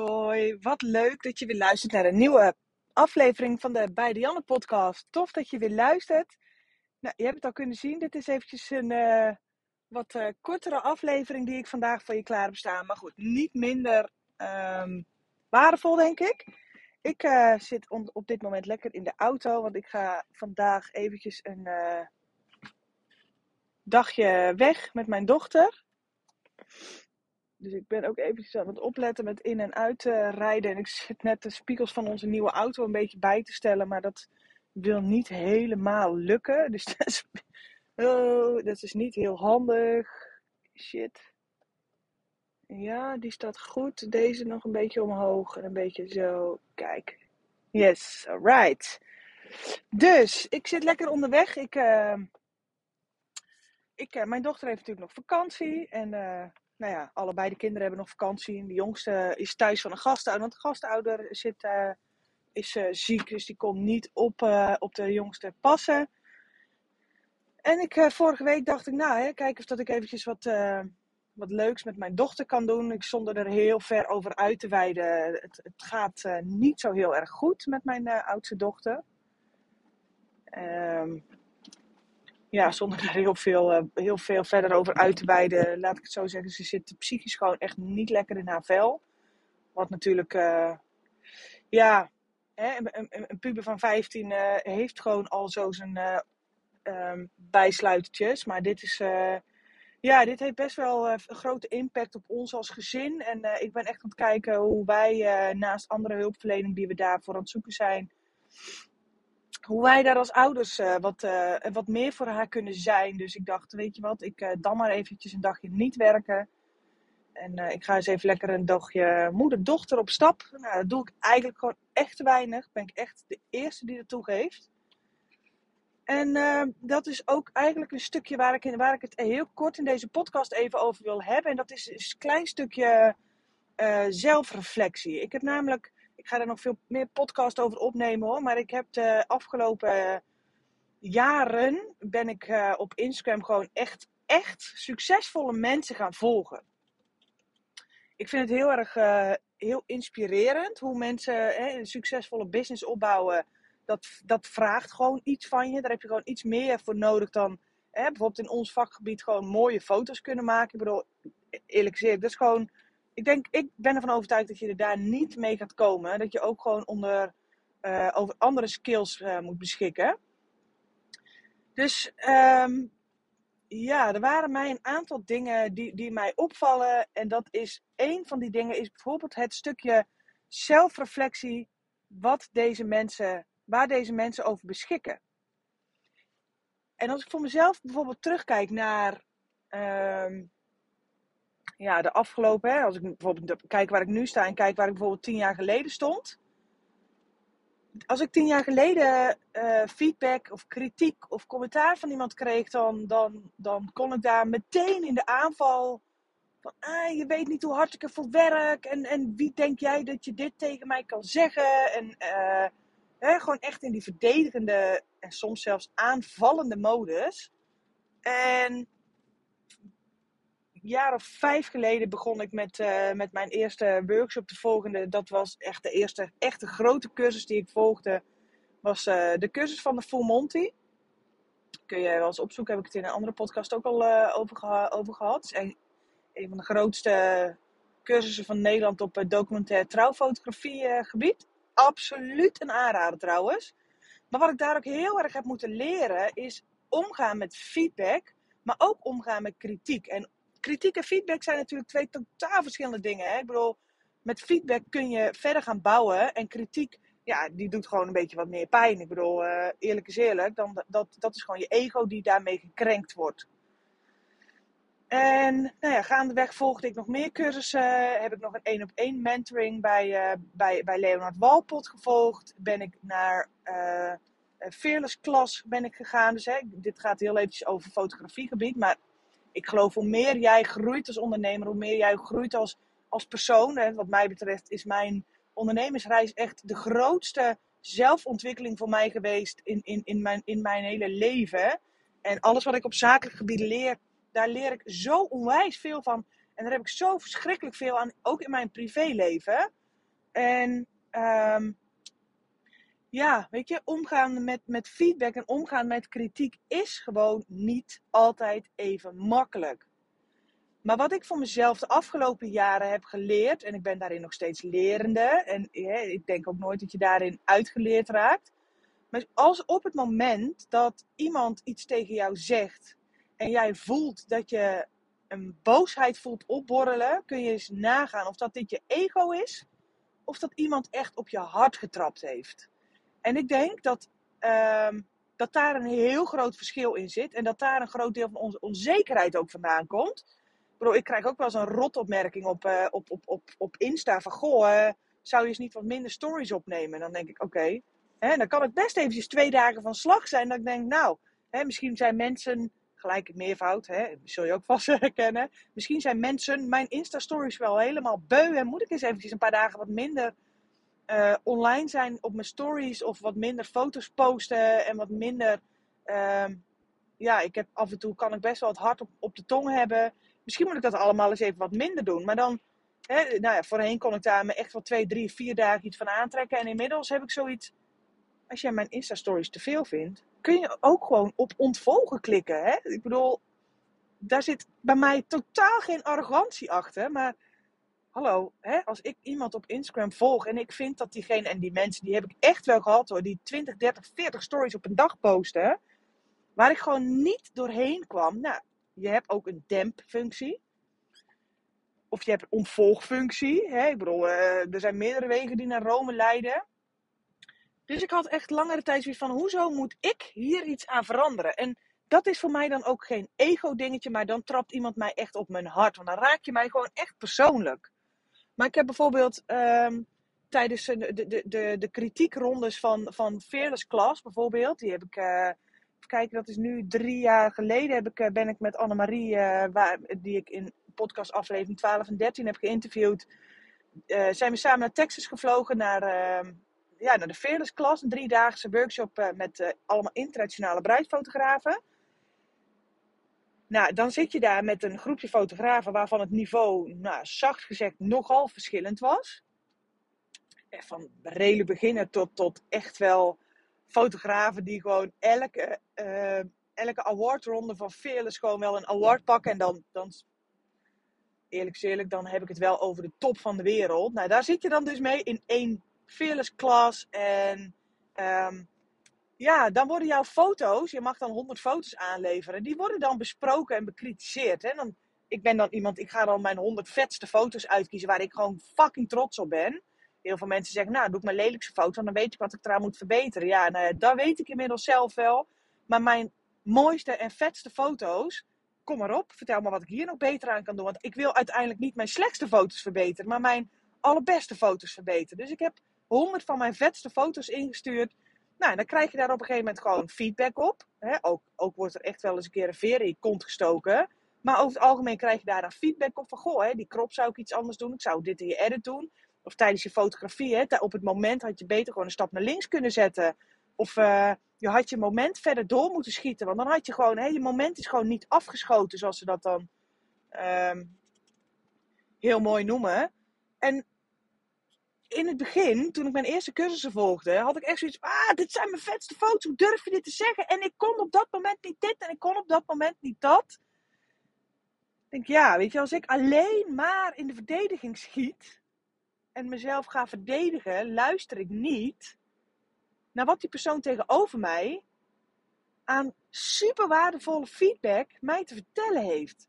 Hoi wat leuk dat je weer luistert naar een nieuwe aflevering van de Bij Janne podcast. Tof dat je weer luistert. Nou, je hebt het al kunnen zien, dit is eventjes een uh, wat uh, kortere aflevering die ik vandaag voor je klaar heb staan. Maar goed, niet minder um, waardevol denk ik. Ik uh, zit op dit moment lekker in de auto, want ik ga vandaag eventjes een dagje weg met mijn dochter. Dus ik ben ook eventjes aan het opletten met in- en uitrijden. En ik zit net de spiegels van onze nieuwe auto een beetje bij te stellen. Maar dat wil niet helemaal lukken. Dus dat is, oh, dat is niet heel handig. Shit. Ja, die staat goed. Deze nog een beetje omhoog. En een beetje zo. Kijk. Yes, alright. Dus, ik zit lekker onderweg. Ik, uh, ik, uh, mijn dochter heeft natuurlijk nog vakantie. En uh, nou ja, allebei de kinderen hebben nog vakantie. De jongste is thuis van een gastouder, want de gastouder zit, uh, is uh, ziek, dus die komt niet op, uh, op de jongste passen. En ik, vorige week dacht ik, nou, hè, kijk of dat ik eventjes wat, wat leuks met mijn dochter kan doen. Ik zonder er heel ver over uit te wijden. Het, het gaat niet zo heel erg goed met mijn oudste dochter. Um, ja, zonder daar heel veel, uh, heel veel verder over uit te wijden, laat ik het zo zeggen. Ze zit psychisch gewoon echt niet lekker in haar vel. Wat natuurlijk, uh, ja, hè, een, een, een, puber van 15 uh, heeft gewoon al zo zijn um, bijsluitertjes. Maar dit is, ja, dit heeft best wel een grote impact op ons als gezin. En ik ben echt aan het kijken hoe wij naast andere hulpverlening die we daarvoor aan het zoeken zijn hoe wij daar als ouders uh, wat, uh, wat meer voor haar kunnen zijn. Dus ik dacht, weet je wat, ik uh, dan maar eventjes een dagje niet werken. En ik ga eens even lekker een dagje moeder-dochter op stap. Nou, dat doe ik eigenlijk gewoon echt te weinig. Ben ik echt de eerste die dat toegeeft. En dat is ook eigenlijk een stukje waar ik, in, waar ik het heel kort in deze podcast even over wil hebben. En dat is een klein stukje zelfreflectie. Ik heb namelijk ik ga er nog veel meer podcast over opnemen hoor. Maar ik heb de afgelopen jaren ben ik uh, op Instagram gewoon echt, echt succesvolle mensen gaan volgen. Ik vind het heel erg uh, heel inspirerend hoe mensen hè, een succesvolle business opbouwen. Dat, dat vraagt gewoon iets van je. Daar heb je gewoon iets meer voor nodig dan hè, bijvoorbeeld in ons vakgebied gewoon mooie foto's kunnen maken. Ik bedoel, eerlijk gezegd, dat is gewoon ik denk, ik ben ervan overtuigd dat je er daar niet mee gaat komen. Dat je ook gewoon onder, uh, over andere skills uh, moet beschikken. Dus um, ja, er waren mij een aantal dingen die, die mij opvallen. En dat is één van die dingen is bijvoorbeeld het stukje zelfreflectie. Wat deze mensen, waar deze mensen over beschikken. En als ik voor mezelf bijvoorbeeld terugkijk naar um, ja, de afgelopen, hè, als ik bijvoorbeeld kijk waar ik nu sta en kijk waar ik bijvoorbeeld tien jaar geleden stond. Als ik tien jaar geleden uh, feedback of kritiek of commentaar van iemand kreeg, dan, dan, dan kon ik daar meteen in de aanval van, ah, je weet niet hoe hard ik ervoor werk en, en wie denk jij dat je dit tegen mij kan zeggen? En uh, hè, gewoon echt in die verdedigende en soms zelfs aanvallende modus. En jaar of vijf geleden begon ik met, uh, met mijn eerste workshop. De volgende, dat was echt de eerste echte grote cursus die ik volgde. Was uh, de cursus van de Full Monty. Kun je wel eens opzoeken, heb ik het in een andere podcast ook al uh, over, geha over, gehad. Een, van de grootste cursussen van Nederland op documentaire trouwfotografie gebied. Absoluut een aanrader trouwens. Maar wat ik daar ook heel erg heb moeten leren is omgaan met feedback. Maar ook omgaan met kritiek. En kritiek en feedback zijn natuurlijk twee totaal verschillende dingen. Hè? Ik bedoel, met feedback kun je verder gaan bouwen. En kritiek, ja, die doet gewoon een beetje wat meer pijn. Ik bedoel, uh, eerlijk is eerlijk, dan, dat, dat is gewoon je ego die daarmee gekrenkt wordt. En nou ja, gaandeweg volgde ik nog meer cursussen. Heb ik nog een één op één mentoring bij, uh, bij, bij Leonard Walpot gevolgd. Ben ik naar uh, Fearless Class ben ik gegaan. Dus hè, dit gaat heel eventjes over fotografiegebied. Maar ik geloof hoe meer jij groeit als ondernemer, hoe meer jij groeit als, als persoon. Hè, wat mij betreft is mijn ondernemersreis echt de grootste zelfontwikkeling voor mij geweest in, in, in, mijn, in mijn hele leven. En alles wat ik op zakelijk gebied leer, daar leer ik zo onwijs veel van. En daar heb ik zo verschrikkelijk veel aan, ook in mijn privéleven. En um, ja, weet je, omgaan met, met feedback en omgaan met kritiek is gewoon niet altijd even makkelijk. Maar wat ik voor mezelf de afgelopen jaren heb geleerd, en ik ben daarin nog steeds lerende, en ik denk ook nooit dat je daarin uitgeleerd raakt. Maar als op het moment dat iemand iets tegen jou zegt en jij voelt dat je een boosheid voelt opborrelen, kun je eens nagaan of dat dit je ego is of dat iemand echt op je hart getrapt heeft. En ik denk dat, um, dat daar een heel groot verschil in zit en dat daar een groot deel van onze onzekerheid ook vandaan komt. Bro, ik krijg ook wel eens een rotopmerking op, uh, op, op, op, op Insta van goh, uh, zou je eens niet wat minder stories opnemen? En dan denk ik, oké. Dan kan het best eventjes twee dagen van slag zijn. Dat ik denk, nou, hè, misschien zijn mensen gelijk meervoud, hè, zul je ook vast herkennen. Misschien zijn mensen mijn Insta-stories wel helemaal beu en moet ik eens eventjes een paar dagen wat minder uh, online zijn op mijn stories of wat minder foto's posten en wat minder. Uh, ja, ik heb af en toe kan ik best wel het hart op, op de tong hebben. Misschien moet ik dat allemaal eens even wat minder doen. Maar dan, hè, nou ja, voorheen kon ik daar me echt wel twee, drie, vier dagen iets van aantrekken. En inmiddels heb ik zoiets. Als jij mijn Insta-stories te veel vindt, kun je ook gewoon op ontvolgen klikken. Hè? Ik bedoel, daar zit bij mij totaal geen arrogantie achter. Maar hallo, hè? als ik iemand op Instagram volg en ik vind dat diegene, en die mensen die heb ik echt wel gehad hoor, die 20, 30, 40 stories op een dag posten, waar ik gewoon niet doorheen kwam. Nou, je hebt ook een demp-functie. Of je hebt een ontvolgfunctie. Hè? Ik bedoel, uh, er zijn meerdere wegen die naar Rome leiden. Dus ik had echt langere tijd zoiets van: hoezo moet ik hier iets aan veranderen? En dat is voor mij dan ook geen ego-dingetje, maar dan trapt iemand mij echt op mijn hart. Want dan raak je mij gewoon echt persoonlijk. Maar ik heb bijvoorbeeld um, tijdens de, de, de, de kritiekrondes van, van Fearless Class, bijvoorbeeld, die heb ik. Uh, even dat is nu drie jaar geleden. Heb ik, uh, ben ik met Annemarie, uh, waar, die ik in podcast aflevering 12 en 13 heb geïnterviewd. zijn we samen naar Texas gevlogen, naar ehm, ja, naar de Fearless Class, een driedaagse workshop met allemaal internationale bruidsfotografen. Nou, dan zit je daar met een groepje fotografen waarvan het niveau, nou, zacht gezegd, nogal verschillend was. Van redelijk beginner tot, tot echt wel fotografen die gewoon elke, uh, elke awardronde van Fearless gewoon wel een award pakken. En dan, dan, eerlijk eerlijk, dan heb ik het wel over de top van de wereld. Nou, daar zit je dan dus mee in één Fearless Class. En um, ja, dan worden jouw foto's, je mag dan 100 foto's aanleveren, die worden dan besproken en bekritiseerd. Hè? Dan, ik ben dan iemand, ik ga dan mijn 100 vetste foto's uitkiezen waar ik gewoon fucking trots op ben. Heel veel mensen zeggen, nou, doe ik mijn lelijkste foto, dan weet ik wat ik eraan moet verbeteren. Ja, nou, dat weet ik inmiddels zelf wel. Maar mijn mooiste en vetste foto's, kom maar op, vertel me wat ik hier nog beter aan kan doen. Want ik wil uiteindelijk niet mijn slechtste foto's verbeteren, maar mijn allerbeste foto's verbeteren. Dus ik heb 100 van mijn vetste foto's ingestuurd nou, dan krijg je daar op een gegeven moment gewoon feedback op. ook, ook wordt er echt wel eens een keer een veer in kont gestoken. Maar over het algemeen krijg je daar dan feedback op van... Goh, hè, die crop zou ik iets anders doen. Ik zou dit in je edit doen. Of tijdens je fotografie, hè, op het moment had je beter gewoon een stap naar links kunnen zetten. Of uh, je had je moment verder door moeten schieten. Want dan had je gewoon... Hè, je moment is gewoon niet afgeschoten, zoals ze dat dan um, heel mooi noemen. En in het begin, toen ik mijn eerste cursussen volgde, had ik echt zoiets ah, dit zijn mijn vetste foto's, hoe durf je dit te zeggen? En ik kon op dat moment niet dit en ik kon op dat moment niet dat. Ik denk, ja, weet je, als ik alleen maar in de verdediging schiet en mezelf ga verdedigen, luister ik niet naar wat die persoon tegenover mij aan super waardevolle feedback mij te vertellen heeft.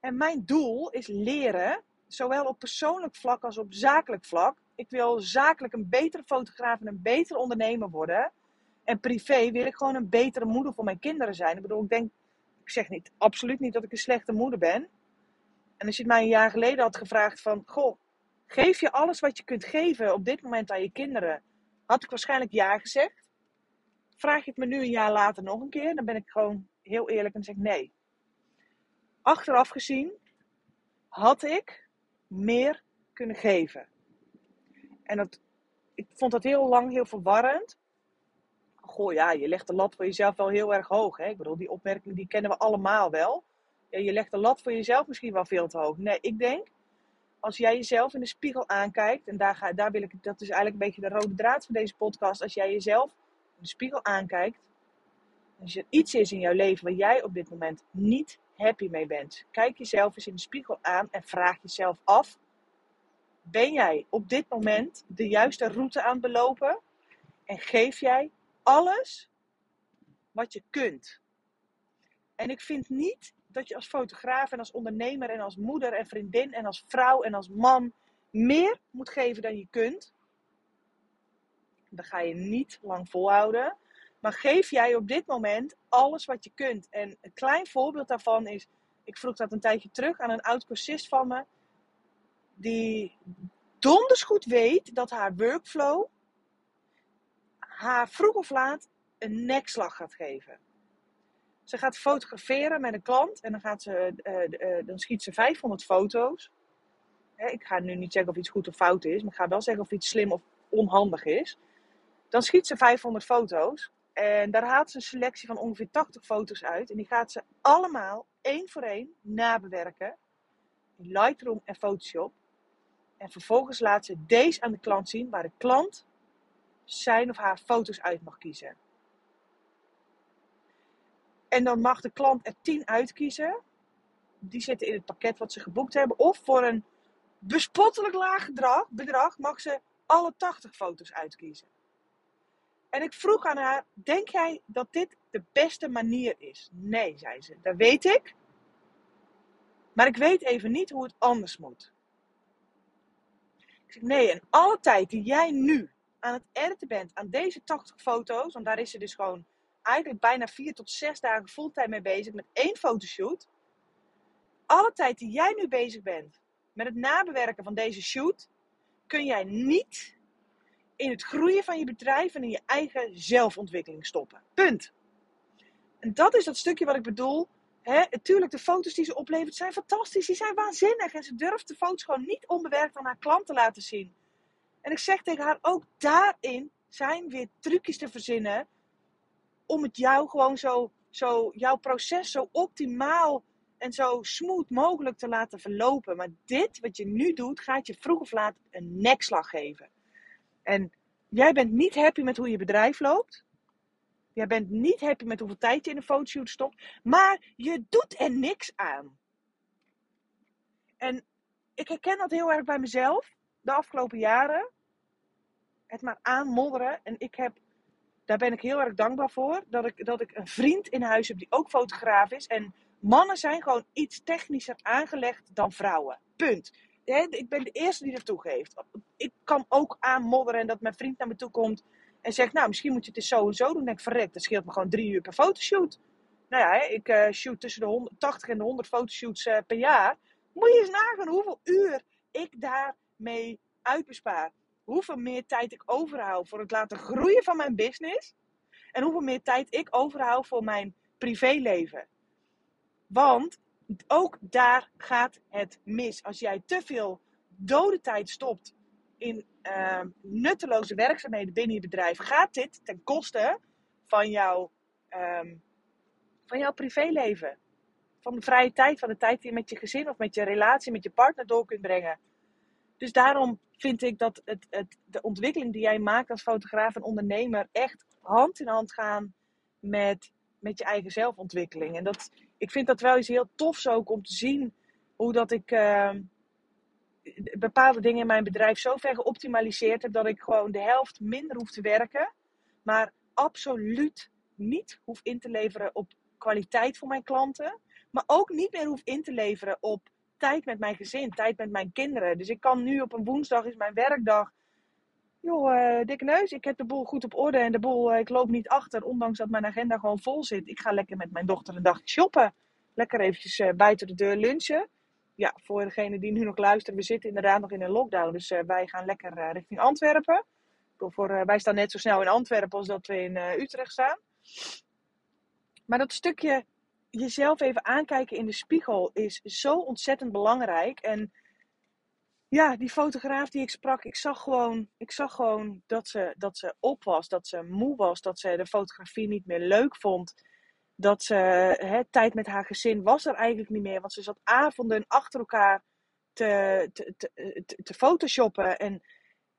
En mijn doel is leren zowel op persoonlijk vlak als op zakelijk vlak. Ik wil zakelijk een betere fotograaf en een betere ondernemer worden. En privé wil ik gewoon een betere moeder voor mijn kinderen zijn. Ik bedoel, ik denk, Ik zeg niet, absoluut niet dat ik een slechte moeder ben. En als je het mij een jaar geleden had gevraagd van, goh, geef je alles wat je kunt geven op dit moment aan je kinderen? Had ik waarschijnlijk ja gezegd. Vraag je het me nu een jaar later nog een keer, dan ben ik gewoon heel eerlijk en zeg nee. Achteraf gezien had ik meer kunnen geven. En dat, ik vond dat heel lang heel verwarrend. Goh, ja, je legt de lat voor jezelf wel heel erg hoog. Hè? Ik bedoel, die opmerking die kennen we allemaal wel. Ja, je legt de lat voor jezelf misschien wel veel te hoog. Nee, ik denk, als jij jezelf in de spiegel aankijkt, en daar, ga, daar wil ik, dat is eigenlijk een beetje de rode draad van deze podcast. Als jij jezelf in de spiegel aankijkt, als er iets is in jouw leven waar jij op dit moment niet happy mee bent, kijk jezelf eens in de spiegel aan en vraag jezelf af: ben jij op dit moment de juiste route aan het belopen? En geef jij alles wat je kunt? En ik vind niet dat je als fotograaf en als ondernemer en als moeder en vriendin en als vrouw en als man meer moet geven dan je kunt. Dan ga je niet lang volhouden. Maar geef jij op dit moment alles wat je kunt. En een klein voorbeeld daarvan is, ik vroeg dat een tijdje terug aan een oud cursist van me, die donders goed weet dat haar workflow haar vroeg of laat een nekslag gaat geven. Ze gaat fotograferen met een klant en dan, gaat ze, uh, uh, dan schiet ze 500 foto's. ik ga nu niet zeggen of iets goed of fout is, maar ik ga wel zeggen of iets slim of onhandig is. Dan schiet ze 500 foto's en daar haalt ze een selectie van ongeveer 80 foto's uit. En die gaat ze allemaal één voor één nabewerken in Lightroom en Photoshop. En vervolgens laat ze deze aan de klant zien waar de klant zijn of haar foto's uit mag kiezen. En dan mag de klant er 10 uitkiezen. Die zitten in het pakket wat ze geboekt hebben. Of voor een bespottelijk laag bedrag, bedrag mag ze alle 80 foto's uitkiezen. En ik vroeg aan haar: Denk jij dat dit de beste manier is? Nee, zei ze. Dat weet ik. Maar ik weet even niet hoe het anders moet. Ik zeg: Nee, en alle tijd die jij nu aan het editen bent aan deze 80 foto's, want daar is ze dus gewoon eigenlijk bijna 4 tot 6 dagen fulltime mee bezig met één fotoshoot. Alle tijd die jij nu bezig bent met het nabewerken van deze shoot, kun jij niet in het groeien van je bedrijf en in je eigen zelfontwikkeling stoppen. Punt. En dat is dat stukje wat ik bedoel. Hè, natuurlijk, de foto's die ze oplevert zijn fantastisch. Die zijn waanzinnig. En ze durft de foto's gewoon niet onbewerkt aan haar klant te laten zien. En ik zeg tegen haar, ook daarin zijn weer trucjes te verzinnen. Om het jou gewoon zo, zo jouw proces zo optimaal en zo smooth mogelijk te laten verlopen. Maar dit, wat je nu doet, gaat je vroeg of laat een nekslag geven. En jij bent niet happy met hoe je bedrijf loopt. Jij bent niet happy met hoeveel tijd je in een fotoshoot stopt. Maar je doet er niks aan. En ik herken dat heel erg bij mezelf de afgelopen jaren. Het maar aanmodderen. En ik heb, daar ben ik heel erg dankbaar voor. Dat ik, dat ik een vriend in huis heb die ook fotograaf is. En mannen zijn gewoon iets technischer aangelegd dan vrouwen. Punt ik ben de eerste die dat toegeeft. Ik kan ook aanmodderen en dat mijn vriend naar me toe komt en zegt, nou, misschien moet je het eens zo en zo doen. Denk ik, verrek, dat scheelt me gewoon drie uur per fotoshoot. Nou ja, ik uh, shoot tussen de 180 en de 100 fotoshoots uh, per jaar. Moet je eens nagaan hoeveel uur ik daarmee uitbespaar. Hoeveel meer tijd ik overhoud voor het laten groeien van mijn business. En hoeveel meer tijd ik overhoud voor mijn privéleven. Want ook daar gaat het mis. Als jij te veel dode tijd stopt in uh, nutteloze werkzaamheden binnen je bedrijf, gaat dit ten koste van, jouw um, van jouw privéleven. Van de vrije tijd, van de tijd die je met je gezin of met je relatie, met je partner door kunt brengen. Dus daarom vind ik dat het, het, de ontwikkeling die jij maakt als fotograaf en ondernemer echt hand in hand gaan met, met je eigen zelfontwikkeling. En dat, ik vind dat wel iets heel tofs ook om te zien hoe dat ik uh, bepaalde dingen in mijn bedrijf zo ver geoptimaliseerd heb dat ik gewoon de helft minder hoef te werken, maar absoluut niet hoef in te leveren op kwaliteit voor mijn klanten, maar ook niet meer hoef in te leveren op tijd met mijn gezin, tijd met mijn kinderen. Dus ik kan nu op een woensdag is mijn werkdag joh, uh, dikke neus, ik heb de boel goed op orde en de boel, uh, ik loop niet achter, ondanks dat mijn agenda gewoon vol zit. Ik ga lekker met mijn dochter een dagje shoppen. Lekker eventjes uh, buiten de deur lunchen. Ja, voor degene die nu nog luisteren, we zitten inderdaad nog in een lockdown, dus wij gaan lekker richting Antwerpen. Voor, wij staan net zo snel in Antwerpen als dat we in Utrecht staan. Maar dat stukje jezelf even aankijken in de spiegel is zo ontzettend belangrijk. En ja, die fotograaf die ik sprak, ik zag gewoon, ik zag gewoon dat, ze, dat ze op was, dat ze moe was, dat ze de fotografie niet meer leuk vond. Dat ze hè, tijd met haar gezin was er eigenlijk niet meer, want ze zat avonden achter elkaar te, te, te, te, te photoshoppen. En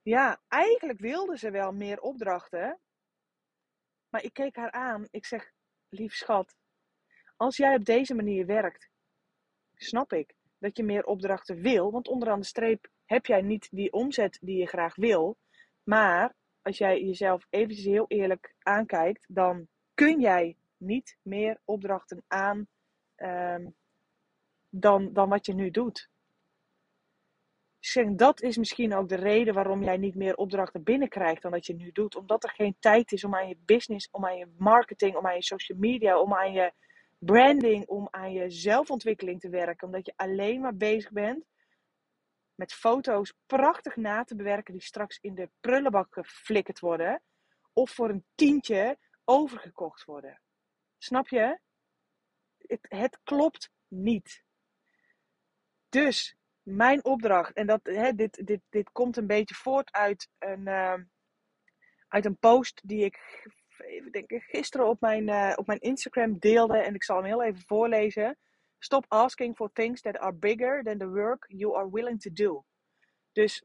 ja, eigenlijk wilde ze wel meer opdrachten. Maar ik keek haar aan. Ik zeg, lief schat, als jij op deze manier werkt, snap ik dat je meer opdrachten wil. Want onderaan de streep heb jij niet die omzet die je graag wil. Maar als jij jezelf eventjes heel eerlijk aankijkt, dan kun jij niet meer opdrachten aan um, dan, dan wat je nu doet. dat is misschien ook de reden waarom jij niet meer opdrachten binnenkrijgt dan dat je nu doet. Omdat er geen tijd is om aan je business, om aan je marketing, om aan je social media, om aan je branding, om aan je zelfontwikkeling te werken. Omdat je alleen maar bezig bent met foto's prachtig na te bewerken die straks in de prullenbak geflikkerd worden. Of voor een tientje overgekocht worden. Snap je? Het, het klopt niet. Dus mijn opdracht, en dat, hè, dit, dit, dit komt een beetje voort uit een, uh, uit een post die ik even denken, gisteren op mijn, uh, op mijn Instagram deelde. En ik zal hem heel even voorlezen. Stop asking for things that are bigger than the work you are willing to do. Dus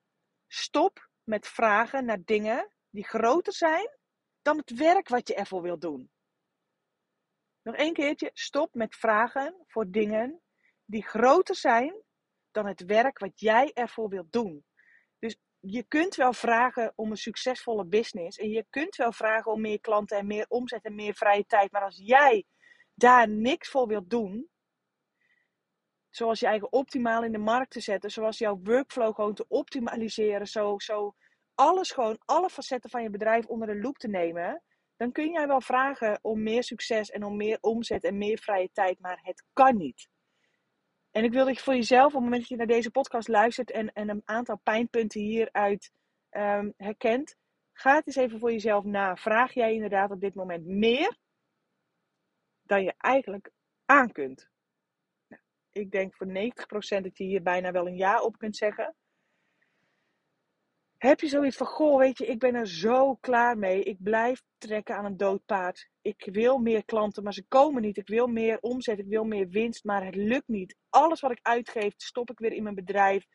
stop met vragen naar dingen die groter zijn dan het werk wat je ervoor wilt doen. Nog één keertje. Stop met vragen voor dingen die groter zijn dan het werk wat jij ervoor wilt doen je kunt wel vragen om een succesvolle business. En je kunt wel vragen om meer klanten en meer omzet en meer vrije tijd. Maar als jij daar niks voor wilt doen. Zoals je eigen optimaal in de markt te zetten. Zoals jouw workflow gewoon te optimaliseren. Zo, zo alles gewoon, alle facetten van je bedrijf onder de loep te nemen. Dan kun jij wel vragen om meer succes en om meer omzet en meer vrije tijd. Maar het kan niet. En ik wil dat je voor jezelf, op het moment dat je naar deze podcast luistert en, en een aantal pijnpunten hieruit um, herkent, ga het eens even voor jezelf na. Vraag jij inderdaad op dit moment meer dan je eigenlijk aan kunt? Nou, ik denk voor 90% dat je hier bijna wel een ja op kunt zeggen. Heb je zoiets van, goh, weet je, ik ben er zo klaar mee. Ik blijf trekken aan een dood paard. Ik wil meer klanten, maar ze komen niet. Ik wil meer omzet, ik wil meer winst, maar het lukt niet. Alles wat ik uitgeef, stop ik weer in mijn bedrijf.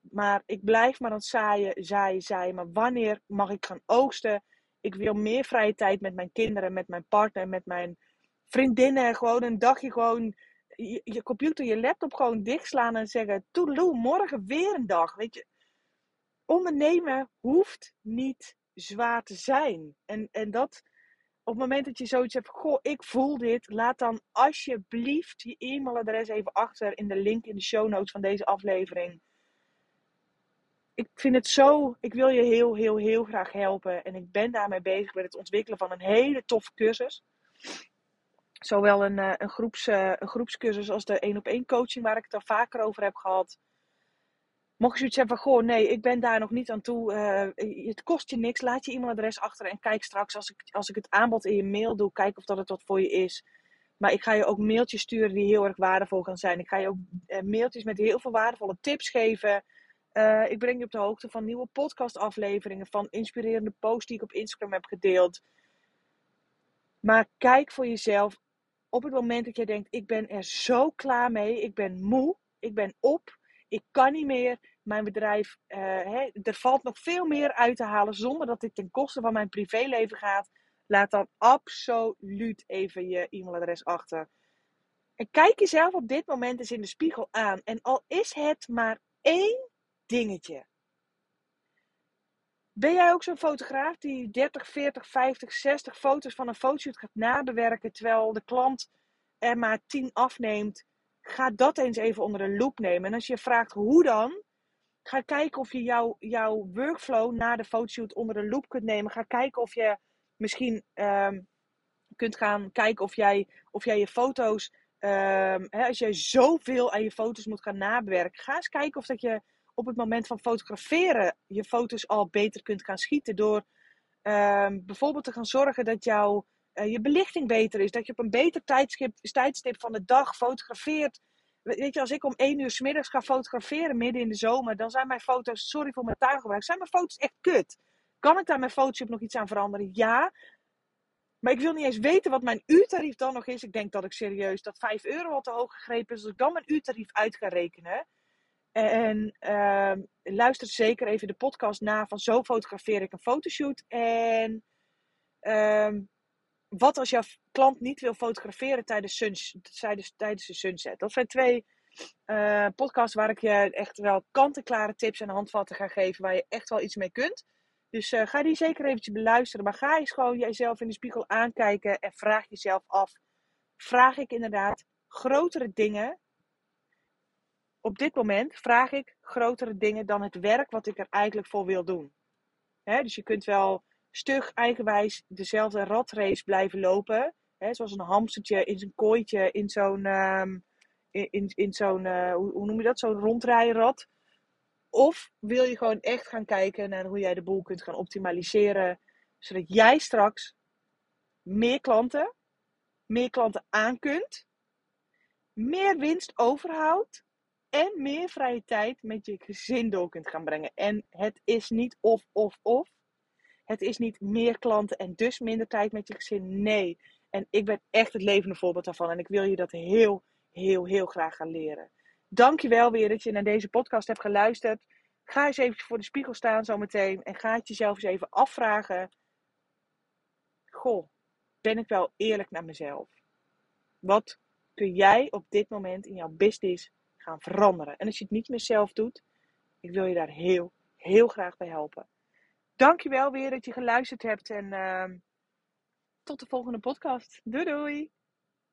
Maar ik blijf maar aan het zaaien, zaaien, zaaien. Maar wanneer mag ik gaan oogsten? Ik wil meer vrije tijd met mijn kinderen, met mijn partner, met mijn vriendinnen. Gewoon een dagje gewoon je, je computer, je laptop gewoon dichtslaan en zeggen... Toedeloe, morgen weer een dag, weet je ondernemen hoeft niet zwaar te zijn. En, en dat op het moment dat je zoiets hebt, goh, ik voel dit, laat dan alsjeblieft je e-mailadres even achter in de link in de show notes van deze aflevering. Ik vind het zo, ik wil je heel, heel, heel graag helpen. En ik ben daarmee bezig met het ontwikkelen van een hele toffe cursus. Zowel een, eh, een, groeps, eh, een groepscursus als de één op één coaching waar ik het al vaker over heb gehad. Mocht je zoiets hebben van, goh, nee, ik ben daar nog niet aan toe. Uh, het kost je niks. Laat je e-mailadres achter en kijk straks als ik, als ik het aanbod in je mail doe. Kijk of dat het wat voor je is. Maar ik ga je ook mailtjes sturen die heel erg waardevol gaan zijn. Ik ga je ook uh, mailtjes met heel veel waardevolle tips geven. Uh, ik breng je op de hoogte van nieuwe podcastafleveringen. Van inspirerende posts die ik op Instagram heb gedeeld. Maar kijk voor jezelf. Op het moment dat je denkt, ik ben er zo klaar mee. Ik ben moe. Ik ben op ik kan niet meer. Mijn bedrijf, uh, hè, er valt nog veel meer uit te halen zonder dat dit ten koste van mijn privéleven gaat. Laat dan absoluut even je e-mailadres achter. En kijk jezelf op dit moment eens in de spiegel aan. En al is het maar één dingetje. Ben jij ook zo'n fotograaf die 30, 40, 50, 60 foto's van een fotoshoot gaat nabewerken terwijl de klant er maar 10 afneemt? Ga dat eens even onder de loep nemen. En als je vraagt hoe dan, Ga kijken of je jouw, jouw workflow na de fotoshoot onder de loep kunt nemen. Ga kijken of je misschien ehm, kunt gaan kijken of jij, of jij je foto's, ehm, hè, als jij zoveel aan je foto's moet gaan nabewerken, ga eens kijken of dat je op het moment van fotograferen je foto's al beter kunt gaan schieten. Door ehm, bijvoorbeeld te gaan zorgen dat jouw, eh, je belichting beter is. Dat je op een beter tijdstip, tijdstip van de dag fotografeert. Weet je, als ik om één uur s middags ga fotograferen midden in de zomer, dan zijn mijn foto's, sorry voor mijn tuingebruik, zijn mijn foto's echt kut. Kan ik daar met Photoshop nog iets aan veranderen? Ja. Maar ik wil niet eens weten wat mijn uurtarief dan nog is. Ik denk dat ik serieus dat 5 euro al te hoog gegrepen is. Als ik dan mijn uurtarief uit ga rekenen. En uh, luister zeker even de podcast na van zo fotografeer ik een fotoshoot. En uh, wat als jouw klant niet wil fotograferen tijdens, tijdens, tijdens de sunset? Dat zijn twee uh, podcasts waar ik je echt wel kant-en-klare tips en handvatten ga geven. Waar je echt wel iets mee kunt. Dus uh, ga die zeker eventjes beluisteren. Maar ga eens gewoon jezelf in de spiegel aankijken en vraag jezelf af. Vraag ik inderdaad grotere dingen? Op dit moment vraag ik grotere dingen dan het werk wat ik er eigenlijk voor wil doen. Dus je kunt wel stug eigenwijs dezelfde ratrace blijven lopen. Hè, zoals een hamstertje in zijn kooitje in zo'n, um, in, in zo'n uh, hoe, hoe, noem je dat, zo'n rondrijrad. Of wil je gewoon echt gaan kijken naar hoe jij de boel kunt gaan optimaliseren, zodat jij straks meer klanten, meer klanten aan kunt, meer winst overhoudt en meer vrije tijd met je gezin door kunt gaan brengen. En het is niet of, of, of. Het is niet meer klanten en dus minder tijd met je gezin. Nee. En ik ben echt het levende voorbeeld daarvan. En ik wil je dat heel, heel, heel graag gaan leren. Dankjewel weer dat je naar deze podcast hebt geluisterd. Ga eens even voor de spiegel staan zometeen. En ga het jezelf eens even afvragen. Goh, ben ik wel eerlijk naar mezelf? Wat kun jij op dit moment in jouw business gaan veranderen? En als je het niet meer zelf doet, ik wil je daar heel, heel graag bij helpen. Dankjewel weer dat je geluisterd hebt. En uh, tot de volgende podcast. Doei doei!